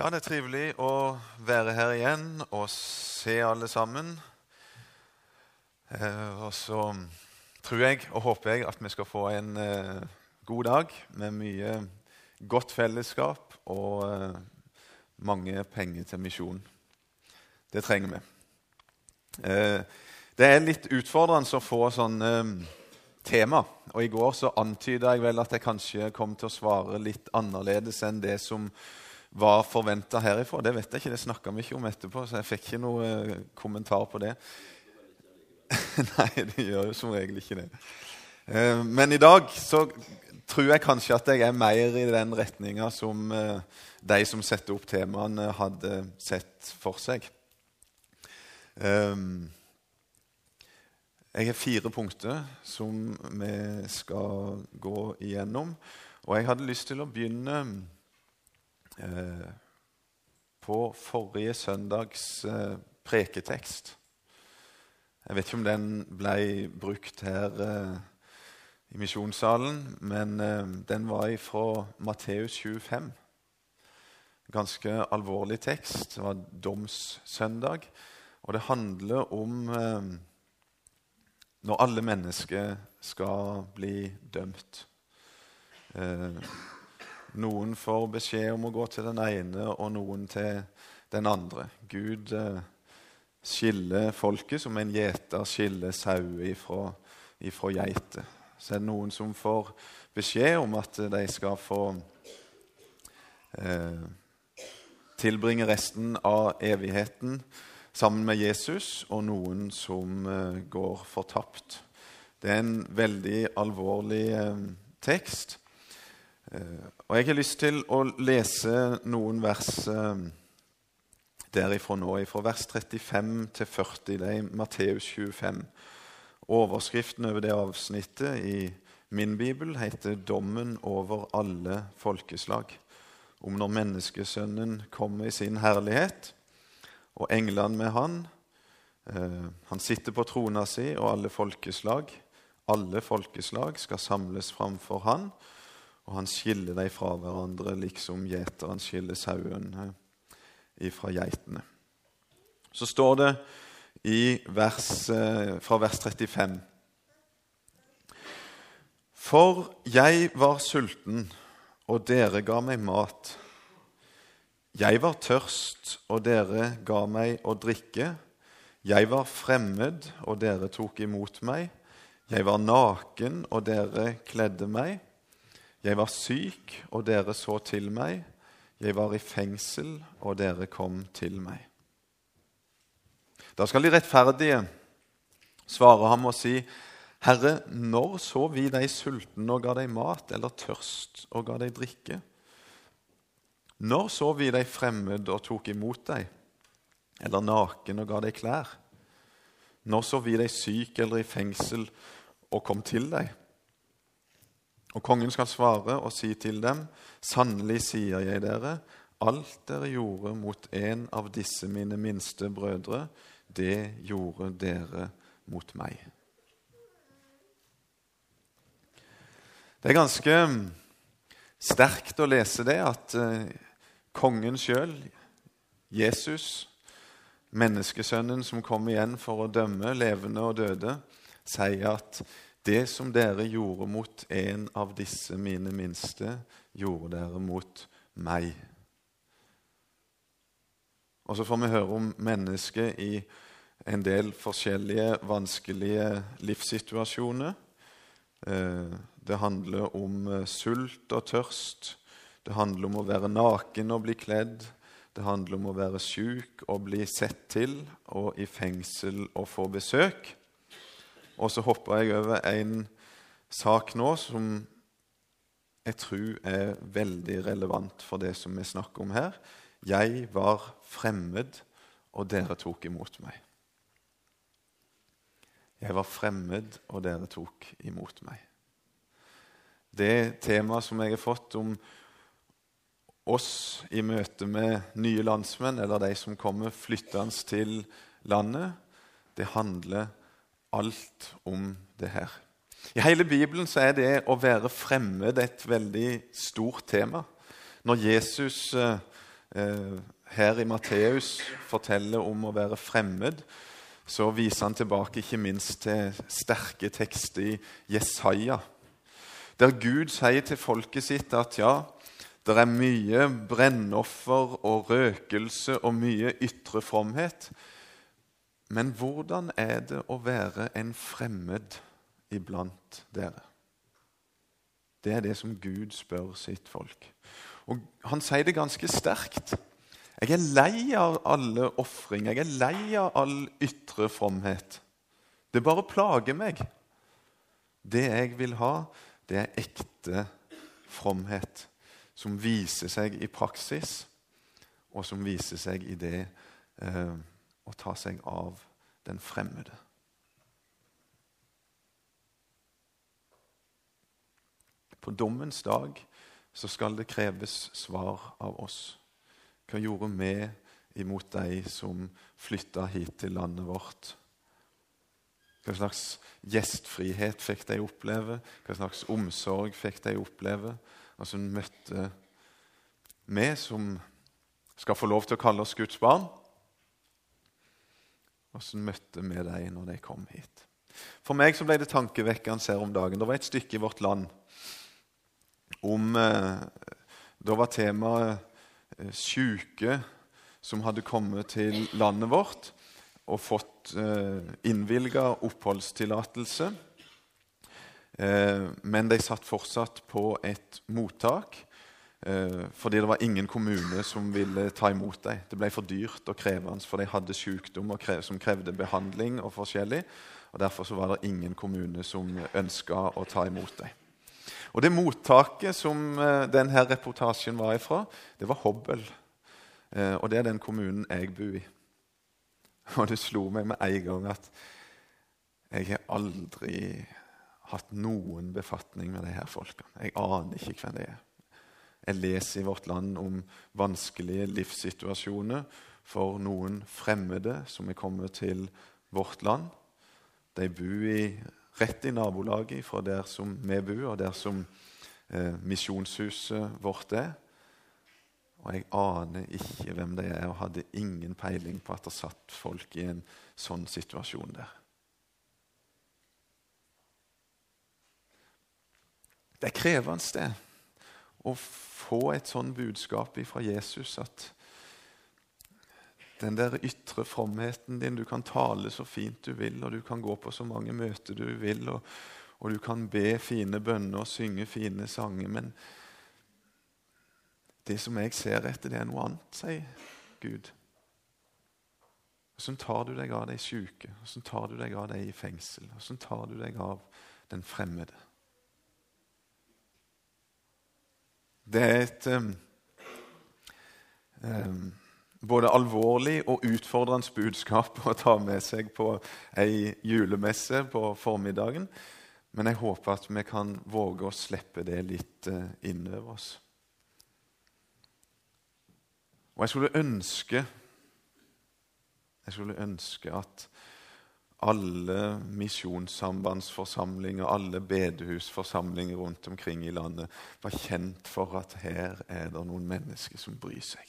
Ja, det er trivelig å være her igjen og se alle sammen. Eh, og så tror jeg og håper jeg at vi skal få en eh, god dag med mye godt fellesskap og eh, mange penger til misjon. Det trenger vi. Eh, det er litt utfordrende å få sånne eh, tema. Og I går så antyda jeg vel at jeg kanskje kom til å svare litt annerledes enn det som var forventa herifra. Det vet jeg ikke, det snakka vi ikke om etterpå, så jeg fikk ikke noe eh, kommentar på det. Nei, det gjør jo som regel ikke det. Eh, men i dag så tror jeg kanskje at jeg er mer i den retninga som eh, de som setter opp temaene, hadde sett for seg. Jeg har fire punkter som vi skal gå igjennom. Og jeg hadde lyst til å begynne Eh, på forrige søndags eh, preketekst. Jeg vet ikke om den ble brukt her eh, i misjonssalen, men den var fra Matteus 25. Ganske alvorlig tekst. Det var domssøndag. Og det handler om når alle mennesker skal bli dømt. Noen får beskjed om å gå til den ene, og noen til den andre. Gud eh, skiller folket som en gjeter skiller sauer ifra, ifra geiter. Så er det noen som får beskjed om at de skal få eh, tilbringe resten av evigheten sammen med Jesus, og noen som eh, går fortapt. Det er en veldig alvorlig eh, tekst. Eh, og Jeg har lyst til å lese noen vers eh, derifra nå, fra vers 35 til 40. Det er i Matteus 25. Overskriften over det avsnittet i min bibel heter 'Dommen over alle folkeslag'. Om når menneskesønnen kommer i sin herlighet, og englene med han. Eh, han sitter på trona si, og alle folkeslag, alle folkeslag skal samles framfor han og han skiller dem fra hverandre, liksom gjeteren skiller sauen fra geitene. Så står det vers, eh, fra vers 35 For jeg var sulten, og dere ga meg mat. Jeg var tørst, og dere ga meg å drikke. Jeg var fremmed, og dere tok imot meg. Jeg var naken, og dere kledde meg. Jeg var syk, og dere så til meg. Jeg var i fengsel, og dere kom til meg. Da skal de rettferdige svare ham og si, Herre, når så vi deg sulten og ga deg mat, eller tørst og ga deg drikke? Når så vi deg fremmed og tok imot deg, eller naken og ga deg klær? Når så vi deg syk eller i fengsel og kom til deg? Og kongen skal svare og si til dem, sannelig sier jeg dere, alt dere gjorde mot en av disse mine minste brødre, det gjorde dere mot meg. Det er ganske sterkt å lese det, at eh, kongen sjøl, Jesus, menneskesønnen som kom igjen for å dømme levende og døde, sier at det som dere gjorde mot en av disse mine minste, gjorde dere mot meg. Og så får vi høre om mennesket i en del forskjellige vanskelige livssituasjoner. Eh, det handler om eh, sult og tørst. Det handler om å være naken og bli kledd. Det handler om å være sjuk og bli sett til, og i fengsel og få besøk. Og så hopper jeg over en sak nå som jeg tror er veldig relevant for det som vi snakker om her. Jeg var fremmed, og dere tok imot meg. Jeg var fremmed, og dere tok imot meg. Det temaet som jeg har fått om oss i møte med nye landsmenn, eller de som kommer flyttende til landet, det handler alt om det her. I hele Bibelen er det å være fremmed et veldig stort tema. Når Jesus eh, eh, her i Matteus forteller om å være fremmed, så viser han tilbake ikke minst til sterke tekster i Jesaja, der Gud sier til folket sitt at ja, det er mye brennoffer og røkelse og mye ytre fromhet. Men hvordan er det å være en fremmed iblant dere? Det er det som Gud spør sitt folk. Og Han sier det ganske sterkt. Jeg er lei av alle ofringer. Jeg er lei av all ytre fromhet. Det bare plager meg. Det jeg vil ha, det er ekte fromhet som viser seg i praksis, og som viser seg i det eh, å ta seg av den fremmede. På dommens dag så skal det kreves svar av oss. Hva gjorde vi imot de som flytta hit til landet vårt? Hva slags gjestfrihet fikk de oppleve? Hva slags omsorg fikk de oppleve? Altså møtte vi som skal få lov til å kalle oss Guds barn. Hvordan møtte vi dem når de kom hit? For meg så ble det tankevekkende her om dagen. Det var et stykke i vårt land om eh, Da var temaet eh, syke som hadde kommet til landet vårt og fått eh, innvilga oppholdstillatelse. Men de satt fortsatt på et mottak fordi det var ingen kommune som ville ta imot dem. Det ble for dyrt og krevende, for de hadde sykdom krev, som krevde behandling. og forskjellig, og Derfor så var det ingen kommune som ønska å ta imot dem. Og Det mottaket som eh, denne reportasjen var ifra, det var Hobøl. Eh, og det er den kommunen jeg bor i. Og det slo meg med en gang at jeg har aldri hatt noen befatning med her folkene. Jeg aner ikke hvem de er. Jeg leser i Vårt Land om vanskelige livssituasjoner for noen fremmede som er kommet til vårt land. De bor i rett i nabolaget fra der som vi bor, og der som eh, misjonshuset vårt er. Og jeg aner ikke hvem de er, og hadde ingen peiling på at det satt folk i en sånn situasjon der. Det er krevende det, å få et sånn budskap fra Jesus at den der ytre fromheten din. Du kan tale så fint du vil, og du kan gå på så mange møter du vil, og, og du kan be fine bønner og synge fine sanger, men det som jeg ser etter, det er noe annet, sier Gud. Hvordan tar du deg av de syke? Hvordan tar du deg av de i fengsel? Hvordan tar du deg av den fremmede? Det er et um, um, både alvorlig og utfordrende budskap å ta med seg på ei julemesse på formiddagen. Men jeg håper at vi kan våge å slippe det litt inn over oss. Og jeg skulle ønske Jeg skulle ønske at alle misjonssambandsforsamlinger, alle bedehusforsamlinger rundt omkring i landet var kjent for at her er det noen mennesker som bryr seg.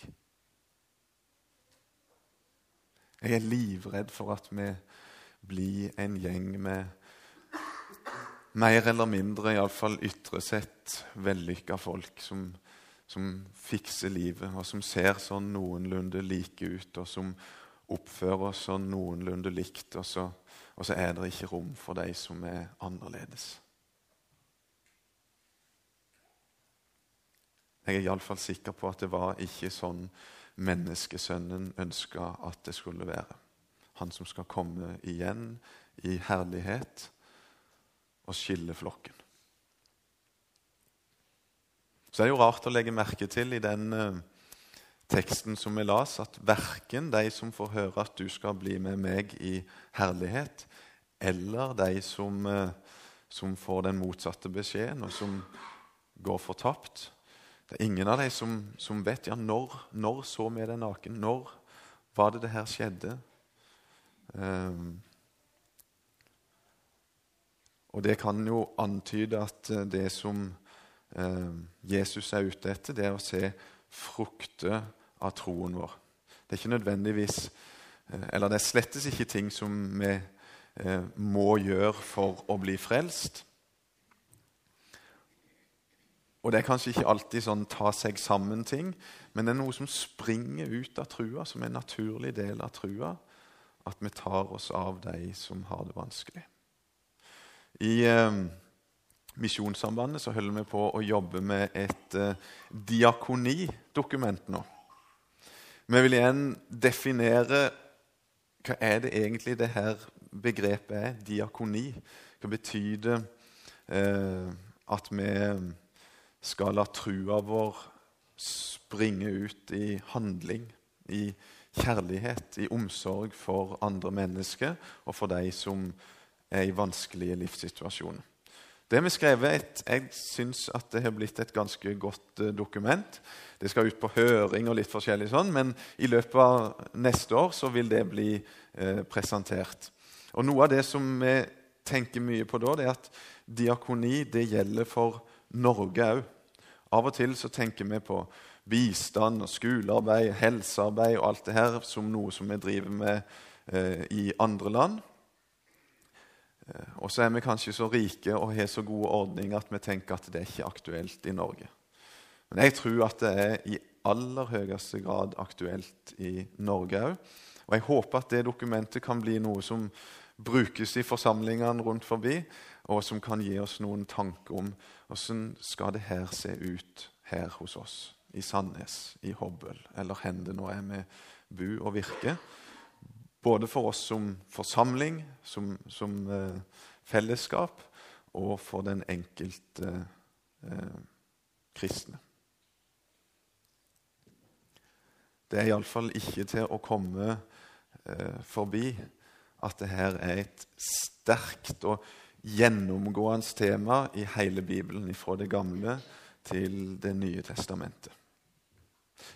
Jeg er livredd for at vi blir en gjeng med mer eller mindre, iallfall ytre sett, vellykka folk som, som, fikser livet, og som ser sånn noenlunde like ut, og som oppfører oss sånn noenlunde likt, og så, og så er det ikke rom for de som er annerledes. Jeg er iallfall sikker på at det var ikke sånn menneskesønnen ønska at det skulle være. Han som skal komme igjen i herlighet og skille flokken. Så det er jo rart å legge merke til i den uh, teksten som vi las, at verken de som får høre at du skal bli med meg i herlighet, eller de som, uh, som får den motsatte beskjeden, og som går fortapt, det er ingen av de som, som vet ja, når, når så vi deg naken. Når var det det her skjedde? Um, og det kan jo antyde at eh, det som um, Jesus er ute etter, det er å se frukter av troen vår. Det er ikke nødvendigvis eh, Eller det er slettes ikke ting som vi eh, må gjøre for å bli frelst. Og det er kanskje ikke alltid sånn ta seg sammen-ting, men det er noe som springer ut av trua, som er en naturlig del av trua, at vi tar oss av de som har det vanskelig. I eh, Misjonssambandet så holder vi på å jobbe med et eh, diakonidokument nå. Vi vil igjen definere hva er det egentlig det her begrepet er, diakoni. Hva betyr det eh, at vi skal la trua vår springe ut i handling, i kjærlighet, i omsorg for andre mennesker og for de som er i vanskelige livssituasjoner. Det har vi skrevet et, Jeg syns at det har blitt et ganske godt uh, dokument. Det skal ut på høring og litt forskjellig sånn, men i løpet av neste år så vil det bli eh, presentert. Og Noe av det som vi tenker mye på da, det er at diakoni det gjelder for Norge òg. Av og til så tenker vi på bistand og skolearbeid, helsearbeid og alt det her som noe som vi driver med eh, i andre land. Og så er vi kanskje så rike og har så gode ordninger at vi tenker at det er ikke aktuelt i Norge. Men jeg tror at det er i aller høyeste grad aktuelt i Norge òg. Og jeg håper at det dokumentet kan bli noe som brukes i forsamlingene rundt forbi, og som kan gi oss noen tanker om hvordan skal det her se ut her hos oss i Sandnes, i Hobøl, eller hvor det nå er vi bor og virker. Både for oss som forsamling, som, som eh, fellesskap, og for den enkelte eh, kristne. Det er iallfall ikke til å komme eh, forbi at det her er et sterkt og gjennomgående tema i hele Bibelen, fra det gamle til Det nye testamentet.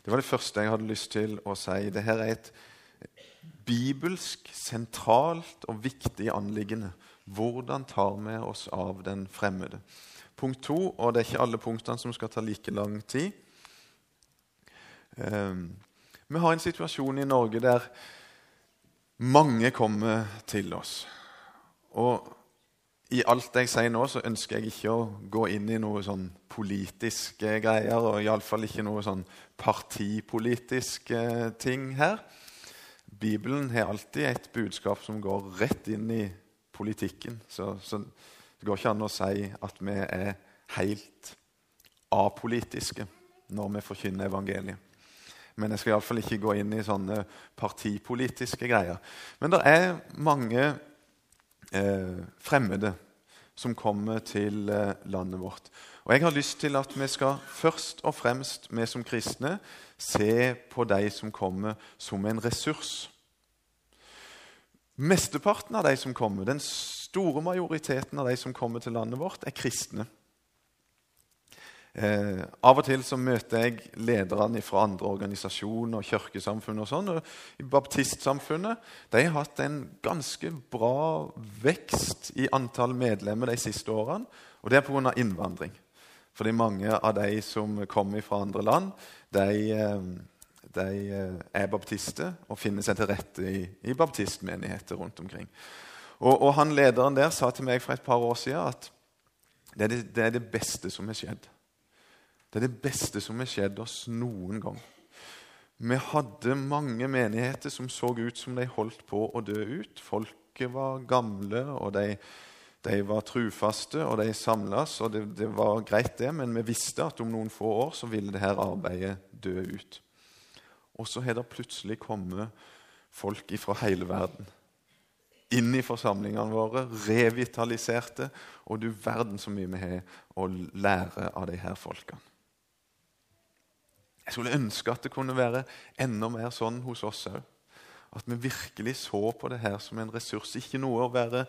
Det var det første jeg hadde lyst til å si. Dette er et bibelsk, sentralt og viktig anliggende. Hvordan tar vi oss av den fremmede? Punkt to, og det er ikke alle punktene som skal ta like lang tid. Um, vi har en situasjon i Norge der mange kommer til oss. Og i alt jeg sier nå, så ønsker jeg ikke å gå inn i noe sånn politiske greier, og iallfall ikke noe sånn partipolitiske ting her. Bibelen har alltid et budskap som går rett inn i politikken. Så, så, det går ikke an å si at vi er helt apolitiske når vi forkynner evangeliet. Men jeg skal iallfall ikke gå inn i sånne partipolitiske greier. Men det er mange eh, fremmede som kommer til eh, landet vårt. Og Jeg har lyst til at vi skal først og fremst, vi som kristne, se på de som kommer, som en ressurs. Mesteparten av de som kommer, den store majoriteten av de som kommer til landet vårt, er kristne. Eh, av og til så møter jeg lederne fra andre organisasjoner og kirkesamfunn. og sånn, og I baptistsamfunnet de har hatt en ganske bra vekst i antall medlemmer de siste årene. Og det er pga. innvandring. Fordi mange av de som kommer fra andre land, de, eh, de eh, er baptister og finner seg til rette i, i baptistmenigheter rundt omkring. Og, og, han Lederen der sa til meg for et par år siden at det er det, det er det beste som er skjedd. Det er det beste som er skjedd oss noen gang. Vi hadde mange menigheter som så ut som de holdt på å dø ut. Folket var gamle, og de de var trufaste, og de samles, og det, det, var greit, det, men vi visste at om noen få år så ville dette arbeidet dø ut. Og så har det plutselig kommet folk fra hele verden inn i forsamlingene våre, revitaliserte, og du verden så mye vi har å lære av de her folkene. Jeg skulle ønske at det kunne være enda mer sånn hos oss òg. At vi virkelig så på det her som en ressurs. Ikke noe å være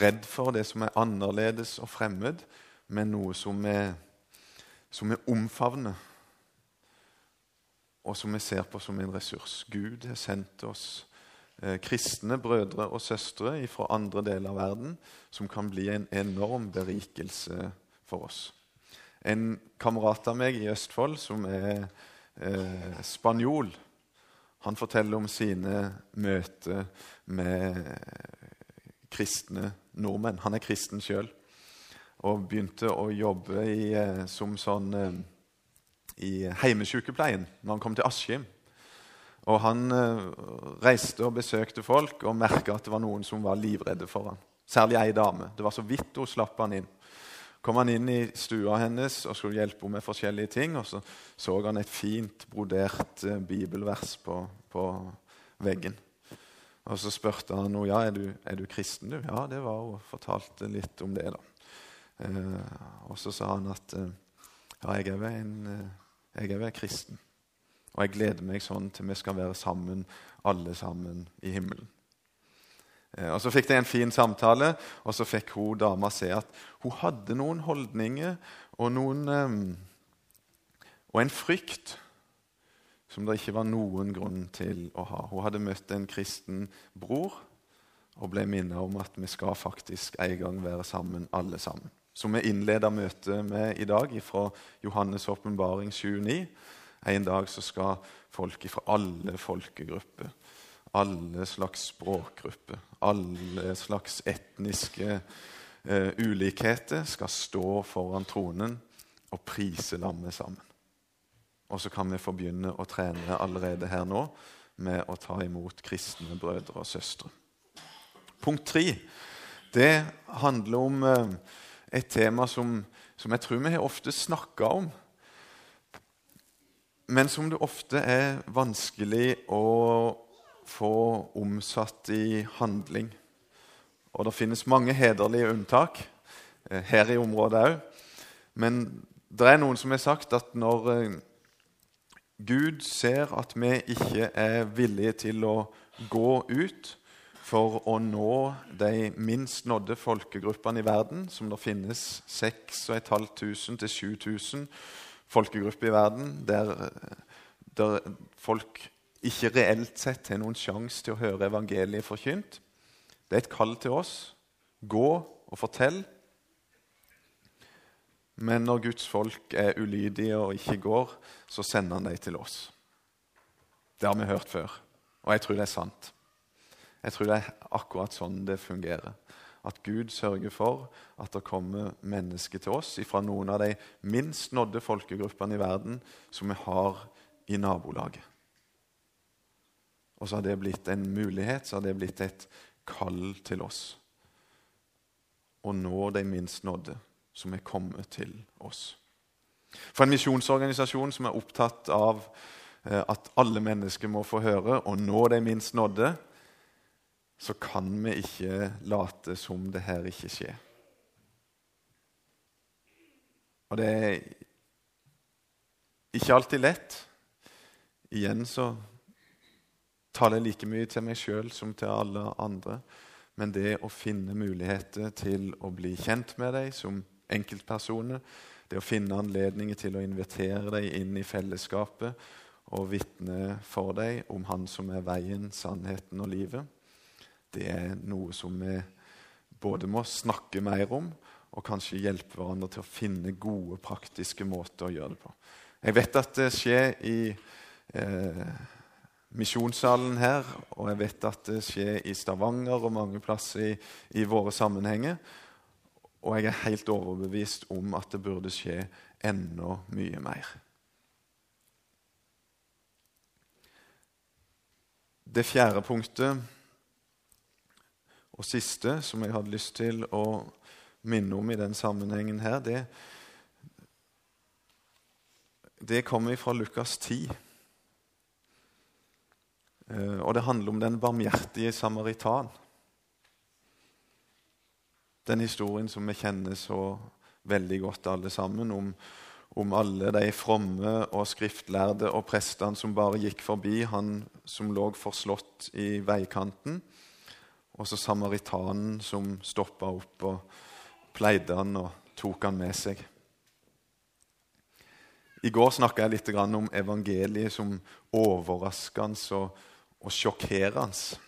redd for det som er annerledes og fremmed, men noe som er, som er omfavner, og som vi ser på som en ressurs. Gud har sendt oss eh, kristne brødre og søstre fra andre deler av verden som kan bli en enorm berikelse for oss. En kamerat av meg i Østfold som er eh, spanjol. Han forteller om sine møter med kristne nordmenn. Han er kristen sjøl og begynte å jobbe i, eh, som sånn eh, i heimesykepleien når han kom til Askim. Og Han eh, reiste og besøkte folk og merka at det var noen som var livredde for ham. Særlig ei dame. Det var så vidt hun slapp han inn. Kom han inn i stua hennes og skulle hjelpe henne med forskjellige ting. og Så så han et fint brodert bibelvers på, på veggen. Og Så spurte han henne ja, er du, er du kristen. du? Ja, det var hun. Fortalte litt om det. da. Eh, og så sa han at eh, ja, jeg er ved en, eh, jeg er vel kristen. Og jeg gleder meg sånn til vi skal være sammen, alle sammen, i himmelen. Og Så fikk de en fin samtale, og så fikk hun dama se at hun hadde noen holdninger og, noen, og en frykt som det ikke var noen grunn til å ha. Hun hadde møtt en kristen bror og ble minnet om at vi skal faktisk en gang være sammen, alle sammen som vi innleder møtet med i dag, fra Johannes' åpenbaring 7,9. En dag så skal folk fra alle folkegrupper, alle slags språkgrupper, alle slags etniske uh, ulikheter skal stå foran tronen og prise lammet sammen. Og så kan vi få begynne å trene allerede her nå med å ta imot kristne brødre og søstre. Punkt tre det handler om uh, et tema som, som jeg tror vi har ofte snakka om, men som det ofte er vanskelig å få omsatt i handling. Og det finnes mange hederlige unntak eh, her i området òg. Men det er noen som har sagt at når eh, Gud ser at vi ikke er villige til å gå ut, for å nå de minst nådde folkegruppene i verden, som det finnes 6500 til 7000 folkegrupper i verden, der, der, folk ikke reelt sett har noen sjanse til å høre evangeliet forkynt. Det er et kall til oss. Gå og fortell. Men når Guds folk er ulydige og ikke går, så sender han dem til oss. Det har vi hørt før, og jeg tror det er sant. Jeg tror det er akkurat sånn det fungerer. At Gud sørger for at det kommer mennesker til oss fra noen av de minst nådde folkegruppene i verden som vi har i nabolaget. Og så har det blitt en mulighet, så har det blitt et kall til oss. Å nå de minst nådde som er kommet til oss. For en misjonsorganisasjon som er opptatt av eh, at alle mennesker må få høre og nå de minst nådde, så kan vi ikke late som det her ikke skjer. Og det er ikke alltid lett. Igjen så taler jeg like mye til meg sjøl som til alle andre. Men det å finne muligheter til å bli kjent med deg som enkeltpersoner, det å finne anledninger til å invitere deg inn i fellesskapet og vitne for deg om Han som er veien, sannheten og livet, det er noe som vi både må snakke mer om, og kanskje hjelpe hverandre til å finne gode, praktiske måter å gjøre det på. Jeg vet at det skjer i eh, misjonssalen her, og jeg vet at det skjer i Stavanger og mange plasser i, i våre sammenhenger. Og jeg er helt overbevist om at det burde skje enda mye mer. Det fjerde punktet og siste som jeg hadde lyst til å minne om i den sammenhengen her, det, det kommer fra Lukas 10. Eh, og det handler om den barmhjertige samaritan. Den historien som vi kjenner så veldig godt alle sammen, om, om alle de fromme og skriftlærde og prestene som bare gikk forbi han som lå forslått i veikanten og så samaritanen som stoppa opp og pleide han og tok han med seg. I går snakka jeg litt om evangeliet som overraskende og, og sjokkerende.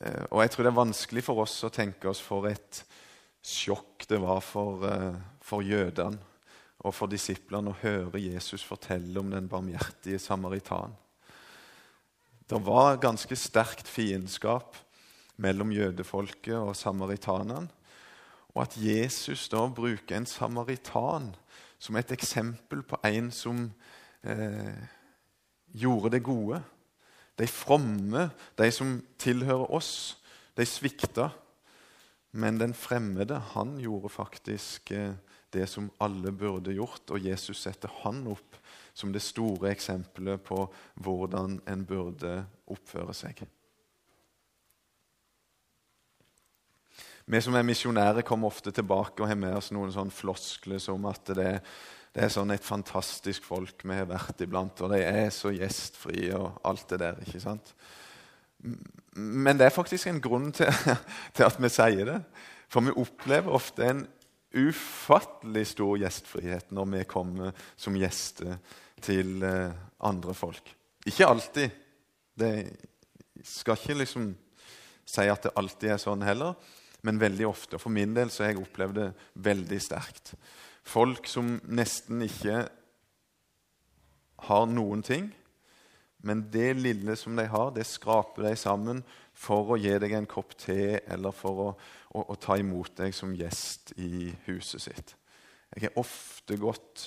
Eh, og jeg tror det er vanskelig for oss å tenke oss for et sjokk det var for, eh, for jødene og for disiplene å høre Jesus fortelle om den barmhjertige samaritan. Det var ganske sterkt fiendskap mellom jødefolket og samaritanene. Og at Jesus da bruker en samaritan som et eksempel på en som eh, gjorde det gode. De fromme, de som tilhører oss, de svikta. Men den fremmede, han gjorde faktisk eh, det som alle burde gjort, og Jesus setter han opp som det store eksempelet på hvordan en burde oppføre seg. Vi som er misjonærer, kommer ofte tilbake og har med oss noen sånn floskler som at det, det, er sånn et fantastisk folk vi har vært iblant, og de er så gjestfrie og alt det der. ikke sant? Men det er faktisk en grunn til, til at vi sier det. For vi opplever ofte en ufattelig stor gjestfrihet når vi kommer som gjester til eh, andre folk. Ikke alltid. Det skal ikke liksom si at det alltid er sånn heller, men veldig ofte. Og For min del så har jeg opplevd det veldig sterkt. Folk som nesten ikke har noen ting, men det lille som de har, det skraper de sammen for å gi deg en kopp te eller for å, å, å ta imot deg som gjest i huset sitt. Jeg har ofte gått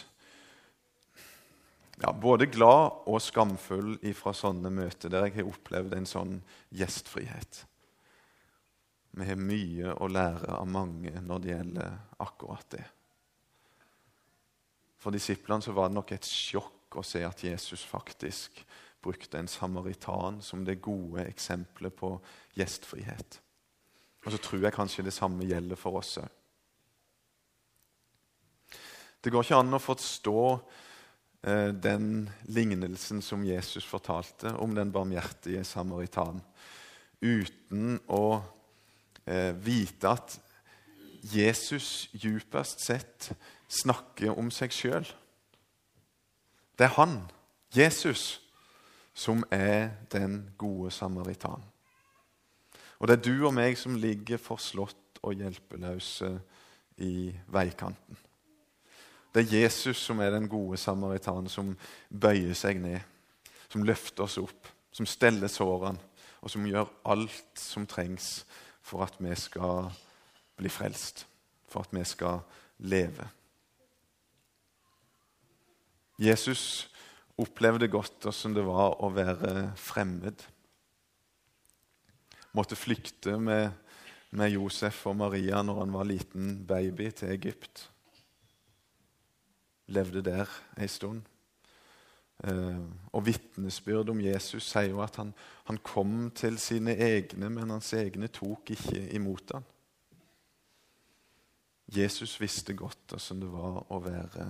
ja, både glad og skamfull ifra sånne møter der jeg har opplevd en sånn gjestfrihet. Vi har mye å lære av mange når det gjelder akkurat det. For disiplene var det nok et sjokk å se at Jesus faktisk brukte en samaritan som det gode eksempelet på gjestfrihet. Og så tror jeg kanskje det samme gjelder for oss òg. Det går ikke an å forstå den lignelsen som Jesus fortalte om den barmhjertige samaritan, uten å eh, vite at Jesus djupest sett snakker om seg sjøl. Det er han, Jesus, som er den gode samaritan. Og det er du og meg som ligger forslått og hjelpeløse i veikanten. Det er Jesus som er den gode samaritan, som bøyer seg ned, som løfter oss opp, som steller sårene, og som gjør alt som trengs for at vi skal bli frelst, for at vi skal leve. Jesus opplevde godt hvordan det var å være fremmed. Måtte flykte med, med Josef og Maria når han var liten baby, til Egypt. Levde der ei stund. Eh, og vitnesbyrd om Jesus sier jo at han, han, kom til sine egne, men hans egne tok ikke imot ham. Jesus visste godt hvordan det var å være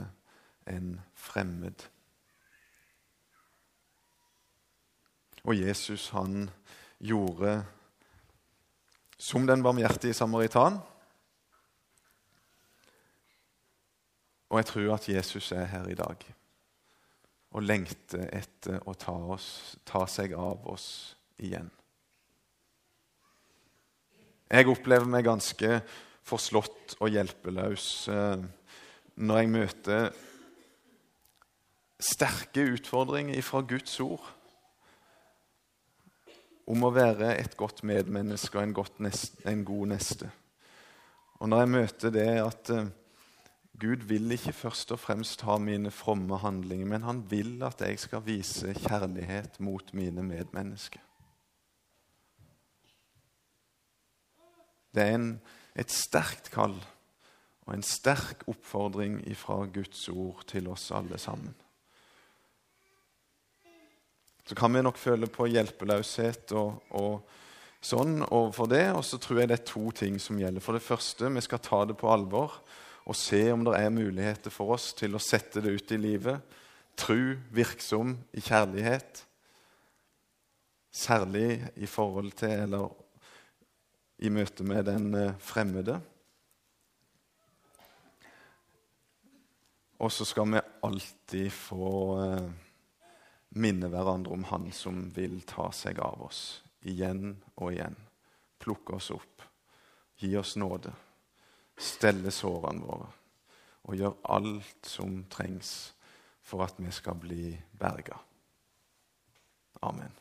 en fremmed. Og Jesus han gjorde som den barmhjertige samaritan. Og jeg tror at Jesus er her i dag og lengter etter å ta, oss, ta seg av oss igjen. Jeg opplever meg ganske forslått og hjelpeløs eh, når jeg møter sterke utfordringer fra Guds ord om å være et godt medmenneske og en, god neste. Og når jeg møter det at uh, Gud vil ikke først og fremst ha mine fromme handlinger, men han vil at jeg skal vise kjærlighet mot mine medmennesker. Det er en, et sterkt kall og en sterk oppfordring fra Guds ord til oss alle sammen så kan vi nok føle på hjelpeløshet og, og sånn overfor det. Og så tror jeg det er to ting som gjelder. For det første, vi skal ta det på alvor og se om det er muligheter for oss til å sette det ut i livet. Tru, virksom i kjærlighet. Særlig i forhold til eller i møte med den eh, fremmede. Og så skal vi alltid få eh, minne hverandre om Han som vil ta seg av oss igjen og igjen. Plukke oss opp, gi oss nåde, stelle sårene våre og gjør alt som trengs for at vi skal bli berga. Amen.